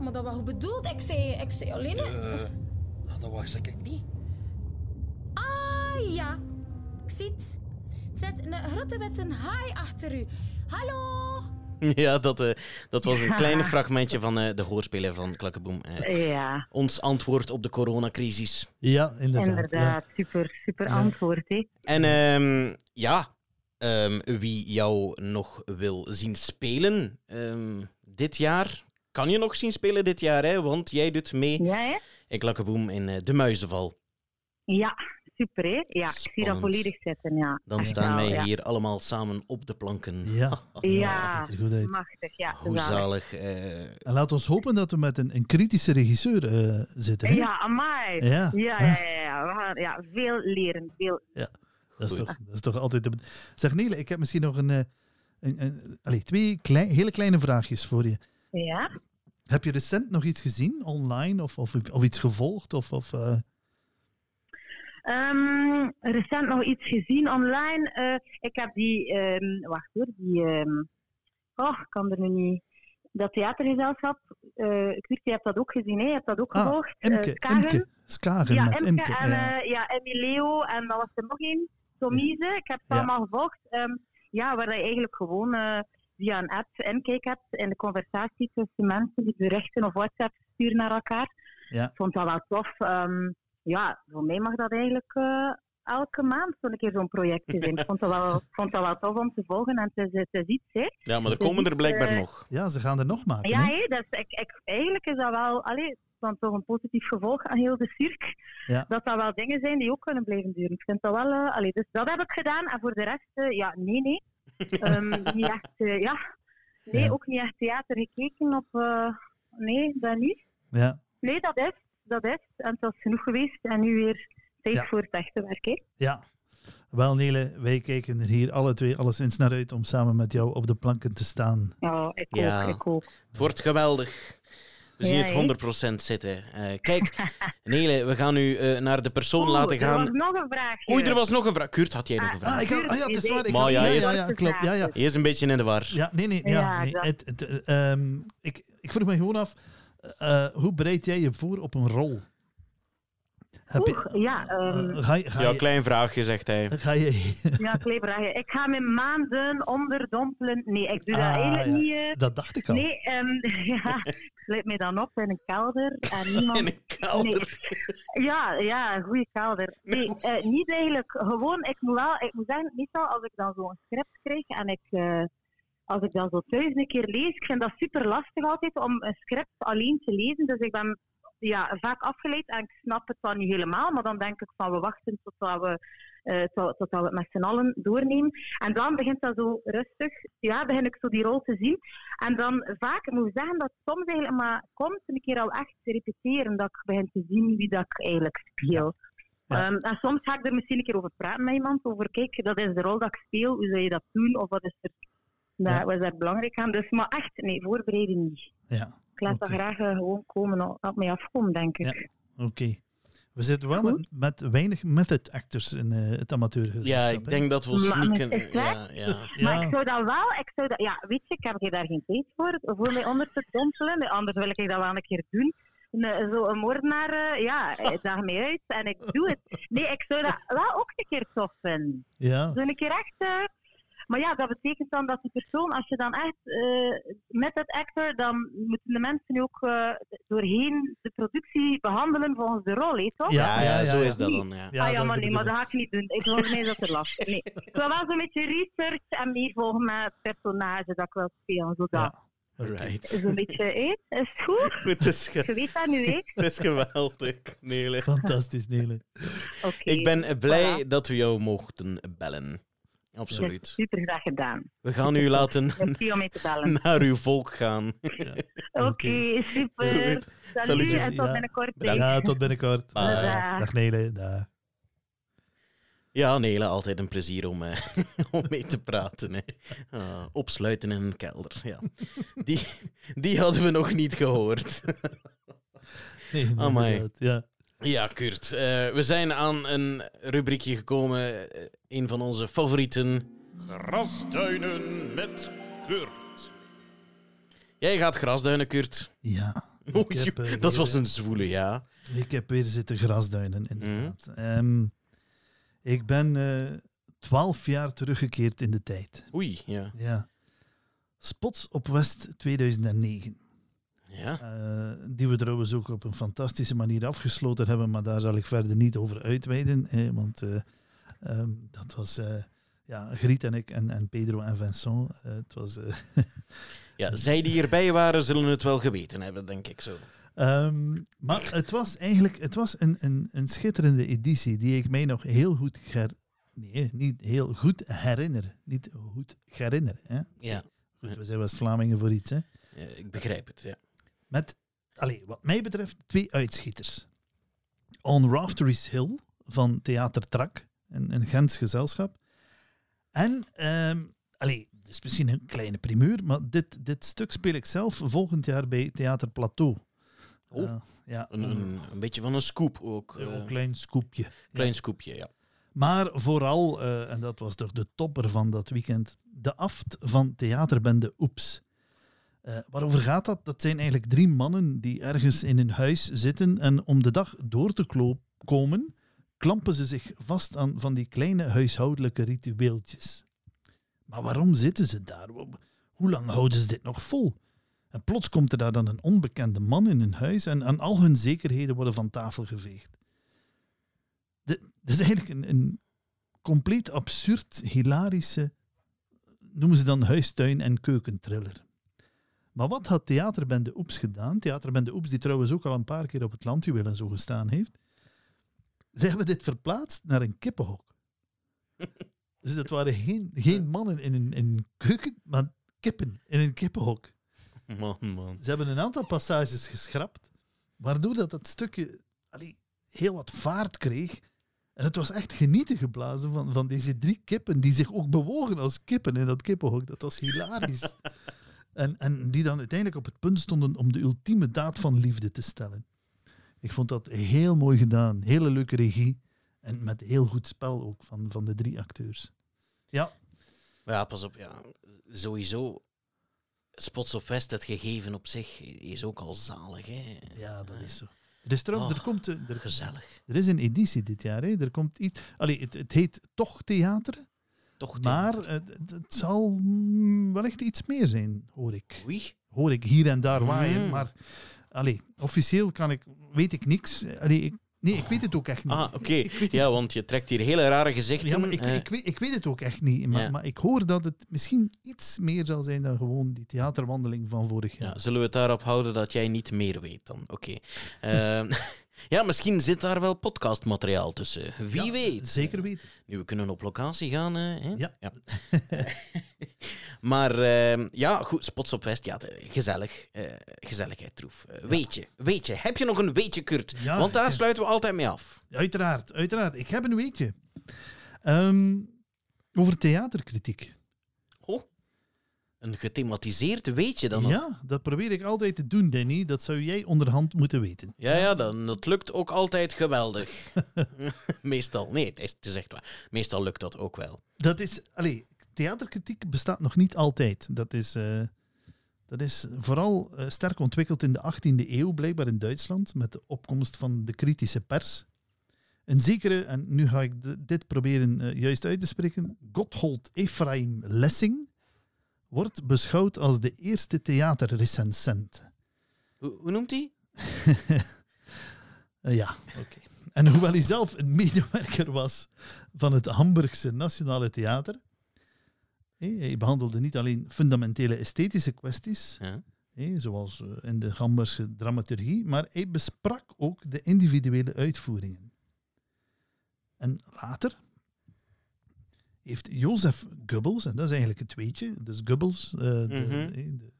S5: Maar dat was goed bedoeld. Ik zei, ik zei alleen...
S4: Uh, nou, dat was ik niet.
S5: Ah, ja. Ik zie het. Zet een grote witte haai achter u. Hallo?
S1: Ja, dat, uh, dat was een klein fragmentje van uh, de hoorspelen van Klakkeboom.
S3: Uh, ja.
S1: Ons antwoord op de coronacrisis.
S2: Ja, inderdaad.
S3: Inderdaad, ja. super, super ja. antwoord. Hè?
S1: En um, ja, um, wie jou nog wil zien spelen um, dit jaar, kan je nog zien spelen dit jaar, hè? want jij doet mee
S3: ja, hè?
S1: in Klakkeboom in De Muizenval.
S3: Ja, super hè? Ja, Spannend. ik zie dat volledig zitten, ja.
S1: Dan staan wij ja. hier allemaal samen op de planken.
S2: Ja,
S3: ja,
S2: ziet er goed uit.
S3: machtig, ja.
S1: Hoe zalig. Uh...
S2: En laat ons hopen dat we met een, een kritische regisseur uh, zitten. Hè?
S3: Ja, amai.
S2: Ja,
S3: ja, ja, ja, ja. We gaan ja, veel leren. Veel.
S2: Ja, dat is, toch, dat is toch altijd... De... Zeg Nele, ik heb misschien nog een, een, een allez, twee klein, hele kleine vraagjes voor je.
S3: Ja?
S2: Heb je recent nog iets gezien online of, of, of iets gevolgd? Of, of, uh...
S3: Um, recent nog iets gezien online. Uh, ik heb die, um, wacht hoor, die, um, oh, ik kan er nu niet. Dat theatergezelschap, eh Kurt, je hebt dat ook gezien, hè? je hebt dat ook
S2: Ah,
S3: gevolgd. Eh,
S2: Imke,
S3: Skagen. Ja,
S2: met
S3: Imke,
S2: Imke.
S3: en
S2: ja.
S3: eh, ja, Emilio en dat was er nog één, Tomise. Ik heb het allemaal gevolgd. Ehm, ja, waar je eigenlijk gewoon eh, via een app inkijk hebt in de conversatie tussen mensen die berichten of WhatsApp sturen naar elkaar.
S2: Ja.
S3: Ik vond dat wel tof. Ehm, ja, voor mij mag dat eigenlijk eh, elke maand zo'n keer zo'n projectje zijn. Ik vond dat, wel, vond dat wel tof om te volgen en het is, het is iets, hè.
S1: Ja, maar er komen er blijkbaar
S3: eh,
S1: nog.
S2: ja, ze gaan er nog maken.
S3: Ja,
S2: hè?
S3: dus ik, ik, eigenlijk is dat wel allee, dan toch een positief gevolg aan heel de cirk.
S2: Ja.
S3: Dat dat wel dingen zijn die ook kunnen blijven duren. Ik vind dat wel... allee, dus dat heb ik gedaan. En voor de rest, eh, ja, nee, nee. Ehm, niet echt, eh, ja. Nee,
S2: Ja.
S3: ook niet echt theater gekeken op... eh, nee, dat niet.
S2: Ja.
S3: Nee, dat is. Dat is. En het was genoeg geweest. En nu weer tijd
S2: Ja.
S3: voor het echte werk, hè.
S2: Ja. Wel, Nele, wij kijken er hier alle twee alleszins naar uit om samen met jou op de planken te staan.
S3: Ja, ik
S1: Ja.
S3: ook, ik ook.
S1: Het wordt geweldig. We zien het
S3: hè?
S1: 100% zitten. Eh, kijk, Nele, we gaan nu eh, naar de persoon
S3: Oeh,
S1: laten
S3: Er was
S1: gaan.
S3: nog een vraag.
S1: Oei, er was nog een vraag. Kurt, had jij nog een vraag?
S2: Ah, ik had, ah ja, het is waar. Ik
S1: Maar
S2: had-
S1: ja,
S2: ja, ja, ja, klopt. Ja, ja.
S1: Hij is een beetje in de war.
S2: Ja, nee, nee. Ja, nee. het, eh, ehm, ik, ik vroeg me gewoon af, eh, hoe bereid jij je voor op een rol? Heb je,
S3: Oeh, ja, ehm,
S2: eh, ga, je- ga,
S1: Ja,
S2: je,
S1: klein vraagje, zegt hij.
S2: ga je...
S3: Ja, kleeberagen. Ik ga me maanden onderdompelen. Nee, ik doe dat
S2: Ah,
S3: eigenlijk
S2: ja.
S3: niet. eh.
S2: Dat dacht ik al.
S3: nee, ehm, ja, ik sluit me dan op in een kelder en niemand...
S1: In een kelder.
S3: Ja, ja, een goede kelder. Nee, eh, niet eigenlijk. Gewoon, ik moet wel, ik moet zeggen, meestal als ik dan zo'n script krijg en ik, eh, als ik dan zo thuis een keer lees, ik vind dat super lastig altijd om een script alleen te lezen. Dus ik ben ja, vaak afgeleid en ik snap het dan niet helemaal, maar dan denk ik van we wachten totdat we, eh tot, totdat we het met z'n allen doornemen. En dan begint dat zo rustig, ja, begin ik zo die rol te zien. En dan vaak, ik moet zeggen dat soms eigenlijk maar komt een keer al echt te repeteren, dat ik begin te zien wie dat ik eigenlijk speel.
S2: Ja.
S3: Ehm, en soms ga ik er misschien een keer over praten met iemand, over kijk, dat is de rol dat ik speel, hoe zou je dat doen, of wat is er, nou,
S2: Ja.
S3: wat is daar belangrijk aan. Dus, maar echt, nee, voorbereiden niet.
S2: Ja,
S3: Ik laat dat graag eh, gewoon komen, op op mij afkomen, denk ik.
S2: Ja. oké. We zitten wel met, met weinig method actors in eh, het amateurgezelschap.
S1: Ja, ik denk dat we sneaken.
S3: het?
S1: Ja, ja.
S3: Maar ik zou dat wel, ik zou dat, ja, weet je, ik heb daar geen tijd voor, voor mij onder te dompelen. Anders wil ik dat wel een keer doen. Een, zo een moordenaar, eh, ja, ik daag mee uit en ik doe het. Nee, ik zou dat wel ook een keer tof vinden.
S2: Ja,
S3: Zo een keer echt... eh, maar ja, dat betekent dan dat die persoon, als je dan echt eh, met dat actor, dan moeten de mensen nu ook eh, doorheen de productie behandelen volgens de rol, hè, toch?
S1: Ja, ja,
S2: ja,
S1: zo
S2: ja.
S1: is dat dan. Ja.
S2: ja,
S3: ah ja, maar nee, maar dat ga ik niet doen. Ik volgens mij is dat te lastig. Nee. Ik wil wel zo'n beetje research en meevolgen met het personage dat ik wil spelen. Zodat.
S2: Ja.
S1: Right.
S3: Zo'n beetje, hé? Is het goed?
S1: Het is, ge-
S3: Je weet dat nu, hè?
S1: het is geweldig, Nele.
S2: Fantastisch, Nele.
S3: Oké.
S1: Ik ben blij
S3: Voilà.
S1: dat we jou mochten bellen. Absoluut.
S3: Super graag gedaan.
S1: We gaan u laten naar uw volk gaan.
S3: Oké, super. Salut
S1: Salutjes.
S3: en tot
S2: Ja.
S3: binnenkort.
S1: Bedankt.
S2: Ja, tot binnenkort.
S1: Bye.
S2: Dag. Dag Nele. Dag.
S1: Ja, Nele, altijd een plezier om, eh, om mee te praten. Hè. Ah, opsluiten in een kelder. Ja. Die, die hadden we nog niet gehoord.
S2: Nee, nee,
S1: Amai.
S2: Ja.
S1: Ja, Kurt. eh, we zijn aan een rubriekje gekomen. eh, een van onze favorieten.
S4: Grasduinen met Kurt.
S1: Jij gaat grasduinen, Kurt.
S2: ja. Heb, eh,
S1: dat
S2: weer,
S1: was een zwoele, ja.
S2: Ik heb weer zitten grasduinen,
S1: Mhm.
S2: inderdaad. Ehm, ik ben eh, twaalf jaar teruggekeerd in de tijd.
S1: Oei, ja.
S2: Ja. Spots op West 2009.
S1: Ja,
S2: Eh, die we trouwens ook op een fantastische manier afgesloten hebben, maar daar zal ik verder niet over uitweiden. hè, want eh, ehm, dat was eh, ja, Griet en ik en, en Pedro en Vincent. Het was,
S1: ja. Zij die hierbij waren, zullen het wel geweten hebben, denk ik zo.
S2: Ehm, maar het was eigenlijk het was een, een, een schitterende editie die ik mij nog heel goed her, nee, niet heel goed herinner. Niet goed herinner. Hè?
S1: Ja,
S2: Goed, we zijn West-Vlamingen voor iets. Hè?
S1: eh, ik begrijp het, ja.
S2: Met, allee, wat mij betreft, twee uitschieters. On Raftery's Hill van Theater Trak, een, een Gens gezelschap. En, ehm allee, het is misschien een kleine primeur, maar dit, dit stuk speel ik zelf volgend jaar bij Theater Plateau.
S1: Oh.
S2: Eh, ja,
S1: Een, een, een beetje van een scoop ook.
S2: Ja,
S1: eh,
S2: een klein scoopje.
S1: klein scoopje, ja.
S2: Maar vooral, eh, en dat was toch de topper van dat weekend, de aft van theaterbende Oeps. Eh, waarover gaat dat? Dat zijn eigenlijk drie mannen die ergens in een huis zitten en om de dag door te komen, klampen ze zich vast aan van die kleine huishoudelijke ritueeltjes. Maar waarom zitten ze daar? Hoe lang houden ze dit nog vol? En plots komt er daar dan een onbekende man in hun huis en, al hun zekerheden worden van tafel geveegd. Dit is eigenlijk een, een compleet absurd, hilarische, noemen ze dan huistuin- en keukentriller. Maar wat had Theaterbende Oeps gedaan? Theaterbende Oeps, die trouwens ook al een paar keer op het landjuweel en zo gestaan heeft. Ze hebben dit verplaatst naar een kippenhok. dus dat waren geen, geen mannen in een, in een keuken, maar kippen in een kippenhok.
S1: Man, man.
S2: Ze hebben een aantal passages geschrapt, waardoor dat het stukje allee, heel wat vaart kreeg. En het was echt genieten geblazen van, van deze drie kippen, die zich ook bewogen als kippen in dat kippenhok. Dat was hilarisch. en, en die dan uiteindelijk op het punt stonden om de ultieme daad van liefde te stellen. Ik vond dat heel mooi gedaan. Hele leuke regie. En met heel goed spel ook van, van de drie acteurs. Ja,
S1: Maar ja, pas op, ja. Sowieso, Spots op West, het gegeven op zich, is ook al zalig, hè.
S2: ja dat is zo. Er, is trouwens,
S1: Oh,
S2: er, komt, er,
S1: Gezellig.
S2: Er is een editie dit jaar. Hè. Er komt iets. Allee, het, het heet toch theater,
S1: Toch
S2: maar het, het- zal wellicht iets meer zijn, hoor ik.
S1: Oei.
S2: Hoor ik hier en daar waaien,
S1: Mm.
S2: maar allee, officieel kan ik, weet ik niks. Allee, ik, nee, ik weet het ook echt niet.
S1: Ah, oké. Ja, want je trekt hier hele rare gezichten.
S2: Ja, maar ik,
S1: eh.
S2: ik, weet, ik weet het ook echt niet. Maar,
S1: Ja.
S2: maar ik hoor dat het misschien iets meer zal zijn dan gewoon die theaterwandeling van vorig jaar.
S1: Ja, zullen we het daarop houden dat jij niet meer weet dan? Oké. Ehm, ja, misschien zit daar wel podcastmateriaal tussen. Wie
S2: Ja,
S1: weet.
S2: Zeker weten.
S1: Nu, we kunnen op locatie gaan. hè?
S2: Ja.
S1: maar ehm, ja, goed, Spots op West, ja, gezellig. eh, gezelligheid, troef. Eh, Weet je, weet je. Heb je nog een weetje, Kurt?
S2: Ja,
S1: Want daar sluiten we altijd mee af.
S2: Uiteraard, uiteraard. Ik heb een weetje. Ehm, over theaterkritiek.
S1: Een gethematiseerd weetje dan nog.
S2: Ja, dat probeer ik altijd te doen, Danny. Dat zou jij onderhand moeten weten.
S1: Ja, ja, dan, dat lukt ook altijd geweldig. Meestal. Nee, het is, het is echt waar. Meestal lukt dat ook wel.
S2: Dat is, allee, theaterkritiek bestaat nog niet altijd. Dat is, eh, dat is vooral eh, sterk ontwikkeld in de 18e eeuw, blijkbaar in Duitsland, met de opkomst van de kritische pers. Een zekere, en nu ga ik dit proberen eh, juist uit te spreken, Gotthold Ephraim Lessing wordt beschouwd als de eerste theaterrecensent.
S1: Hoe, hoe noemt hij?
S2: Eh, ja, oké. En hoewel hij zelf een medewerker was van het Hamburgse Nationale Theater, hij behandelde niet alleen fundamentele esthetische kwesties,
S1: Ja.
S2: zoals eh, in de Hamburgse dramaturgie, maar hij besprak ook de individuele uitvoeringen. En later heeft Jozef Goebbels, en dat is eigenlijk het weetje, dus Goebbels, eh, de,
S1: Mhm.
S2: de?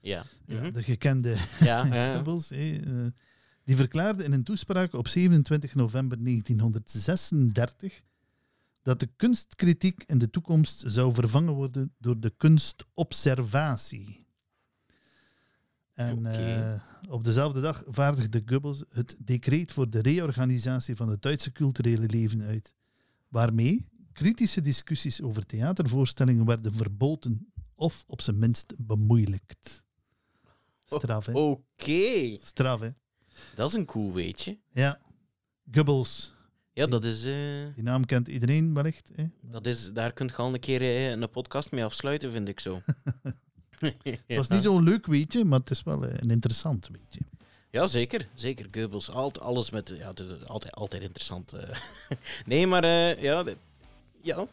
S1: Ja.
S2: ja,
S1: Mhm.
S2: de gekende
S1: Ja, ja.
S2: Goebbels, eh, die verklaarde in een toespraak op 27 november 1936 dat de kunstkritiek in de toekomst zou vervangen worden door de kunstobservatie. En eh, op dezelfde dag vaardigde Goebbels het decreet voor de reorganisatie van het Duitse culturele leven uit, waarmee kritische discussies over theatervoorstellingen werden verboden of op zijn minst bemoeilijkt. Straf, hè?
S1: Oké.
S2: Straf, hè?
S1: Dat is een cool weetje.
S2: Ja. Goebbels.
S1: Ja, dat is... eh,
S2: Die naam kent iedereen wellicht. Hè?
S1: dat is daar kunt je al een keer eh, een podcast mee afsluiten, vind ik zo.
S2: Het was niet zo'n leuk weetje, maar het is wel eh, een interessant weetje.
S1: Ja, zeker. Zeker. Goebbels. Altijd, alles met... Ja, het is altijd, altijd interessant. nee, maar ja, ja.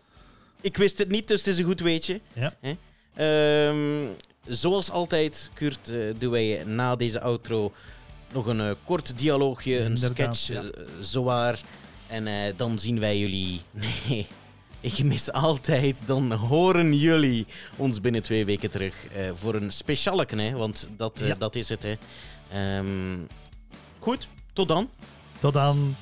S1: Ik wist het niet, dus het is een goed weetje.
S2: Ja.
S1: Hè? Ehm, zoals altijd, Kurt, eh, doen wij na deze outro nog een eh, kort dialoogje, een
S2: Inderdaad,
S1: sketch,
S2: ja.
S1: eh, zowaar. En eh, dan zien wij jullie... Nee, ik mis altijd. Dan horen jullie ons binnen twee weken terug eh, voor een speciale, hè, want dat,
S2: Ja.
S1: dat is het. Hè. Ehm, goed, tot dan.
S2: Tot dan.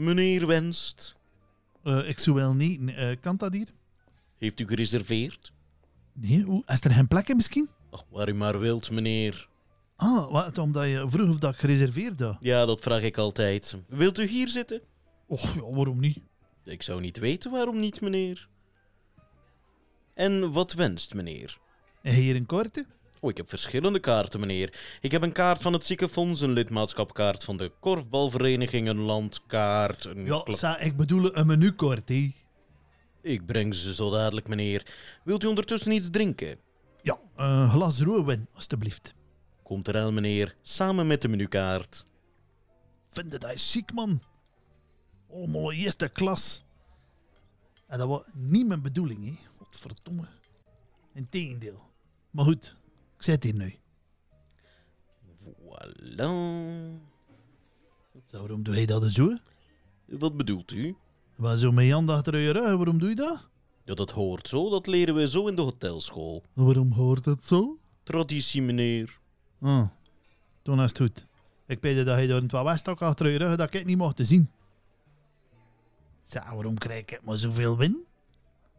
S1: Meneer wenst.
S2: Eh, ik zou wel niet. Eh, kan dat hier?
S1: Heeft u gereserveerd?
S2: Nee? Is er geen plekken misschien?
S1: Oh, waar u maar wilt, meneer.
S2: Ah, wat, omdat je vroeg of dat gereserveerd had.
S1: Ja, dat vraag ik altijd. Wilt u hier zitten?
S2: Och, ja, waarom niet?
S1: Ik zou niet weten waarom niet, meneer. En wat wenst meneer?
S2: En hier een korte?
S1: Oh, ik heb verschillende kaarten, meneer. Ik heb een kaart van het ziekenfonds, een lidmaatschapkaart van de korfbalvereniging, een landkaart, een...
S2: Ja, sa, ik bedoel een menukort, hè.
S1: Ik breng ze zo dadelijk, meneer. Wilt u ondertussen iets drinken?
S2: Ja, een glas roewin, alstublieft.
S1: Komt eraan, meneer, samen met de menukaart.
S2: Vind dat hij ziek, man. Allemaal eerste klas. En dat was niet mijn bedoeling, hè. Godverdomme. Integendeel. Maar goed, ik zet hier nu.
S1: Voilà.
S2: Waarom doe je dat zo?
S1: Wat bedoelt u?
S2: Waar zo met je hand achter je rug, waarom doe je dat?
S1: Ja, dat hoort zo. Dat leren we zo in de hotelschool.
S2: Waarom hoort dat zo?
S1: Traditie, meneer.
S2: Ah, toen is het goed. Ik weet dat je door een twee westok achter je rug dat ik het niet mocht te zien. Zo, waarom krijg ik maar zoveel win?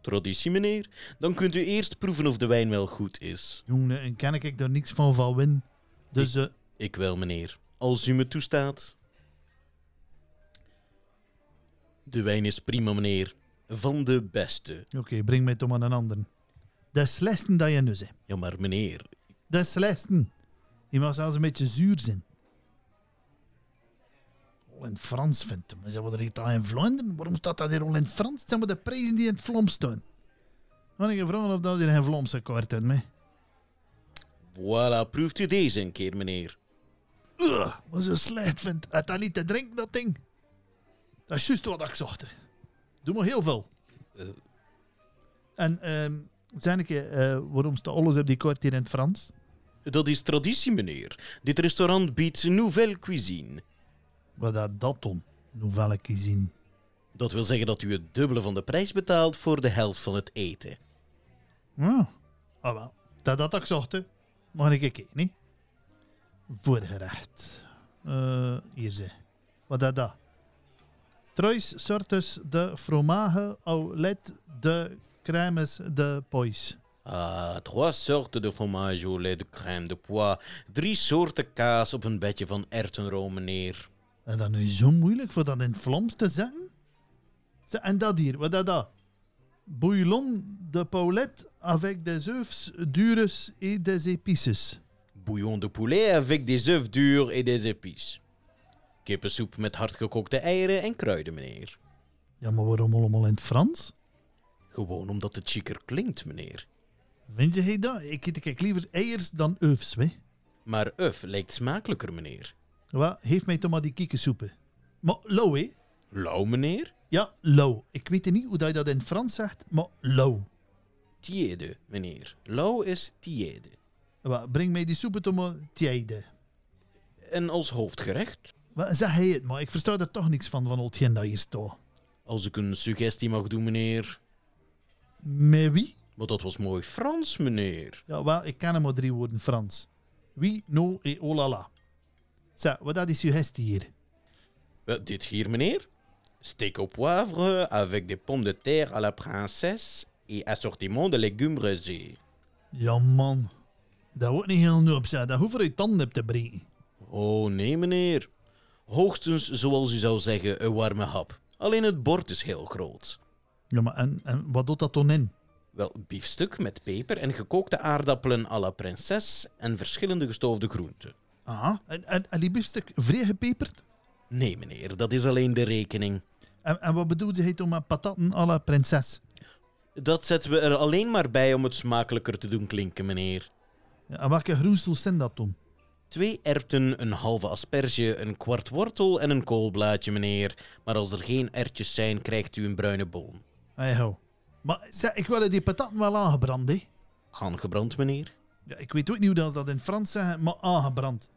S1: Traditie, meneer. Dan kunt u eerst proeven of de wijn wel goed is.
S2: Jongen, en ken ik er niks van van win. Dus, eh,
S1: Ik wel, meneer. Als u me toestaat. De wijn is prima, meneer. Van de beste.
S2: oké, breng mij toch maar een ander. De slechtste dat je nu zegt.
S1: Ja, maar meneer.
S2: De slechtste. Die mag zelfs een beetje zuur zijn. Al in het Frans vindt. Is dat wat er hier in Vlaanderen? Waarom staat dat hier al in het Frans? Het zijn maar de prijzen die in het Vlaams staan. Kan ik je vragen of dat hier geen Vlaamse kaart mee?
S1: Voilà, proeft u deze een keer, meneer.
S2: Ugh, wat zo slecht vindt. Het dat niet te drinken, dat ding. Dat is juist wat ik zocht. Doe maar heel veel.
S1: Eh.
S2: En, ehm zeg ik eh, waarom staat alles op die kaart hier in het Frans?
S1: Dat is traditie, meneer. Dit restaurant biedt nouvelle cuisine.
S2: Wat dat dat dan? Nouvelle cuisine.
S1: Dat wil zeggen dat u het dubbele van de prijs betaalt voor de helft van het eten.
S2: Ah, ah wel. Dat dat ik zocht, hè. Mag ik kijken, niet? Voorgerecht. Eh hier ze. Wat is dat? Trois sortes de fromage au lait de crèmes de pois.
S1: Ah, trois sortes de fromage au lait de crème de pois. Drie soorten kaas op een bedje van erwtenroom, meneer.
S2: En dat nu zo moeilijk voor dat in het Vlaams te zetten? Ze- En dat hier, wat is dat? Bouillon de Paulette avec des œufs dures et des épices.
S1: Bouillon de poulet avec des œufs durs et des épices. Kippensoep met hardgekookte eieren en kruiden, meneer.
S2: Ja, maar waarom allemaal in het Frans?
S1: Gewoon omdat het chiquer klinkt, meneer.
S2: Vind je dat? Ik eet ik liever eiers dan œufs, hè?
S1: Maar uf lijkt smakelijker, meneer.
S2: Wat? Geef mij toch maar die kikkersoepen. Maar lauw, hè?
S1: Lauw, meneer?
S2: Ja, lauw. Ik weet niet hoe dat je dat in Frans zegt, maar lauw.
S1: Tiède, meneer. Lauw is tiède.
S2: Wat? Breng mij die soepen toch maar tijde.
S1: En als hoofdgerecht,
S2: Wat zeg hij het, maar ik versta er toch niks van, van al hetgeen dat staat.
S1: als ik een suggestie mag doen, meneer.
S2: Met wie?
S1: Maar dat was mooi Frans, meneer.
S2: Ja, wel, ik ken hem maar drie woorden Frans. Wie, no et oh la la. Zeg, wat dat is suggestie hier?
S1: Wel, dit hier, meneer. Steak au poivre avec des pommes de terre à la princesse et assortiment de légumes rosés.
S2: Ja, man. Dat wordt niet heel nu op zijn. Dat hoeft je tanden op te breken.
S1: Oh, nee, meneer. Hoogstens, zoals u zou zeggen, een warme hap. Alleen het bord is heel groot.
S2: Ja, maar en, en wat doet dat dan in?
S1: Wel, biefstuk met peper en gekookte aardappelen à la princesse en verschillende gestoofde groenten.
S2: Aha. En, en, en die biefstuk vrij gepeperd?
S1: Nee, meneer, dat is alleen de rekening.
S2: En, en wat bedoelt hij dan met patatten à la prinses?
S1: Dat zetten we er alleen maar bij om het smakelijker te doen klinken, meneer.
S2: Ja, en welke groensels zijn dat dan?
S1: Twee erwten, een halve asperge, een kwart wortel en een koolblaadje, meneer. Maar als er geen erwtjes zijn, krijgt u een bruine boon.
S2: Hey, ho. Maar zeg, ik wil die patatten wel aangebrand, hè?
S1: Aangebrand, meneer?
S2: Ja, ik weet ook niet hoe dat ze dat in Frans zeggen, maar aangebrand.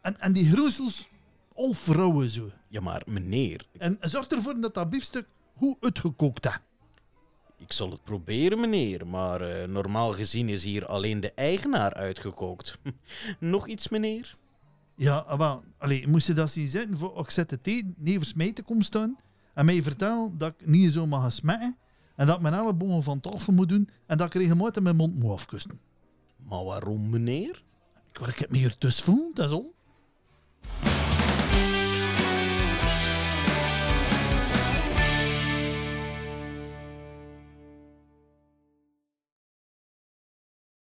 S2: En, en die groensels, al vrouwen zo.
S1: Ja, maar meneer,
S2: En zorg ervoor dat dat biefstuk goed uitgekookt is.
S1: ik zal het proberen, meneer. Maar eh, normaal gezien is hier alleen de eigenaar uitgekookt. Nog iets, meneer?
S2: Ja, maar allee, moest je dat zien zitten voor ik zet thee nevens mij te komen staan en mij vertellen dat ik niet zo mag smetten en dat ik mijn ellebogen van tafel moet doen en dat ik regelmatig mijn mond moet afkusten.
S1: Maar waarom, meneer?
S2: Ik, ik heb me hier dus voel, dat is al.